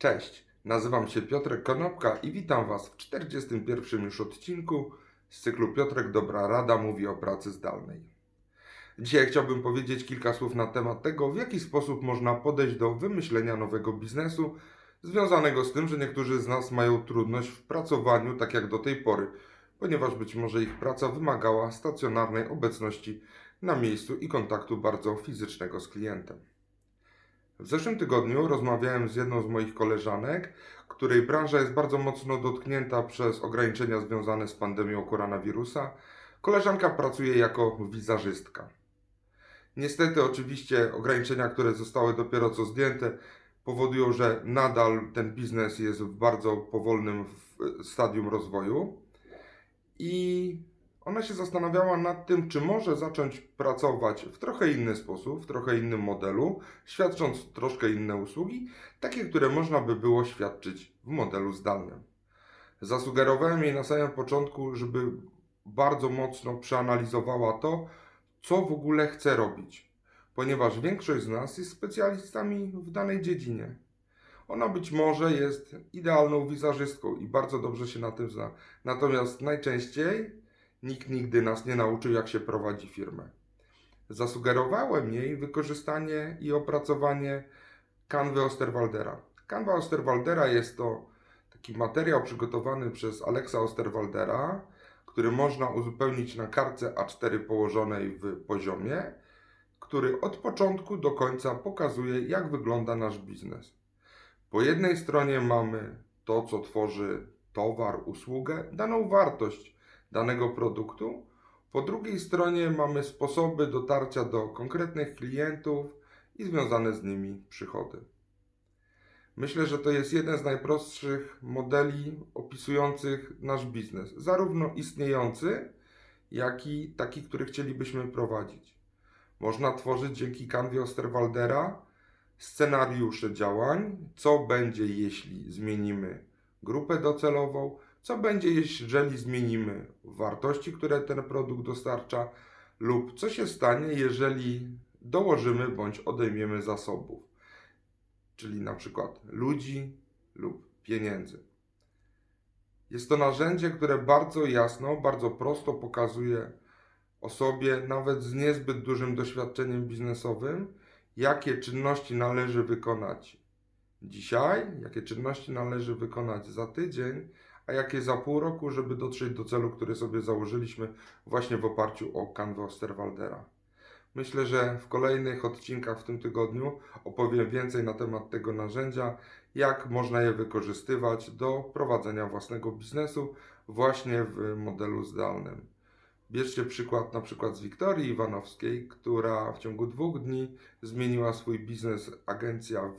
Cześć, nazywam się Piotrek Konopka i witam Was w 41 już odcinku z cyklu Piotrek Dobra Rada mówi o pracy zdalnej. Dzisiaj chciałbym powiedzieć kilka słów na temat tego, w jaki sposób można podejść do wymyślenia nowego biznesu, związanego z tym, że niektórzy z nas mają trudność w pracowaniu tak jak do tej pory, ponieważ być może ich praca wymagała stacjonarnej obecności na miejscu i kontaktu bardzo fizycznego z klientem. W zeszłym tygodniu rozmawiałem z jedną z moich koleżanek, której branża jest bardzo mocno dotknięta przez ograniczenia związane z pandemią koronawirusa. Koleżanka pracuje jako wizażystka. Niestety, oczywiście, ograniczenia, które zostały dopiero co zdjęte, powodują, że nadal ten biznes jest w bardzo powolnym stadium rozwoju. I ona się zastanawiała nad tym, czy może zacząć pracować w trochę inny sposób, w trochę innym modelu, świadcząc troszkę inne usługi, takie, które można by było świadczyć w modelu zdalnym. Zasugerowałem jej na samym początku, żeby bardzo mocno przeanalizowała to, co w ogóle chce robić, ponieważ większość z nas jest specjalistami w danej dziedzinie. Ona być może jest idealną wizażystką i bardzo dobrze się na tym zna. Natomiast najczęściej nikt nigdy nas nie nauczył, jak się prowadzi firmę. Zasugerowałem jej wykorzystanie i opracowanie kanwy Osterwaldera. Kanwa Osterwaldera jest to taki materiał przygotowany przez Alexa Osterwaldera, który można uzupełnić na kartce A4 położonej w poziomie, który od początku do końca pokazuje, jak wygląda nasz biznes. Po jednej stronie mamy to, co tworzy towar, usługę, daną wartość danego produktu. Po drugiej stronie mamy sposoby dotarcia do konkretnych klientów i związane z nimi przychody. Myślę, że to jest jeden z najprostszych modeli opisujących nasz biznes, zarówno istniejący, jak i taki, który chcielibyśmy prowadzić. Można tworzyć dzięki kanwie Osterwaldera scenariusze działań, co będzie, jeśli zmienimy grupę docelową, co będzie, jeżeli zmienimy wartości, które ten produkt dostarcza, lub co się stanie, jeżeli dołożymy bądź odejmiemy zasobów, czyli na przykład ludzi lub pieniędzy. Jest to narzędzie, które bardzo jasno, bardzo prosto pokazuje osobie, nawet z niezbyt dużym doświadczeniem biznesowym, jakie czynności należy wykonać dzisiaj, jakie czynności należy wykonać za tydzień, a jakie za pół roku, żeby dotrzeć do celu, który sobie założyliśmy właśnie w oparciu o kanwę Osterwaldera. Myślę, że w kolejnych odcinkach w tym tygodniu opowiem więcej na temat tego narzędzia, jak można je wykorzystywać do prowadzenia własnego biznesu właśnie w modelu zdalnym. Bierzcie przykład na przykład z Wiktorii Iwanowskiej, która w ciągu dwóch dni zmieniła swój biznes agencja V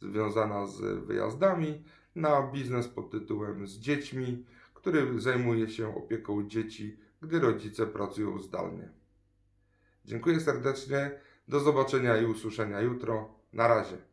związana z wyjazdami na biznes pod tytułem z dziećmi, który zajmuje się opieką dzieci, gdy rodzice pracują zdalnie. Dziękuję serdecznie, do zobaczenia i usłyszenia jutro. Na razie.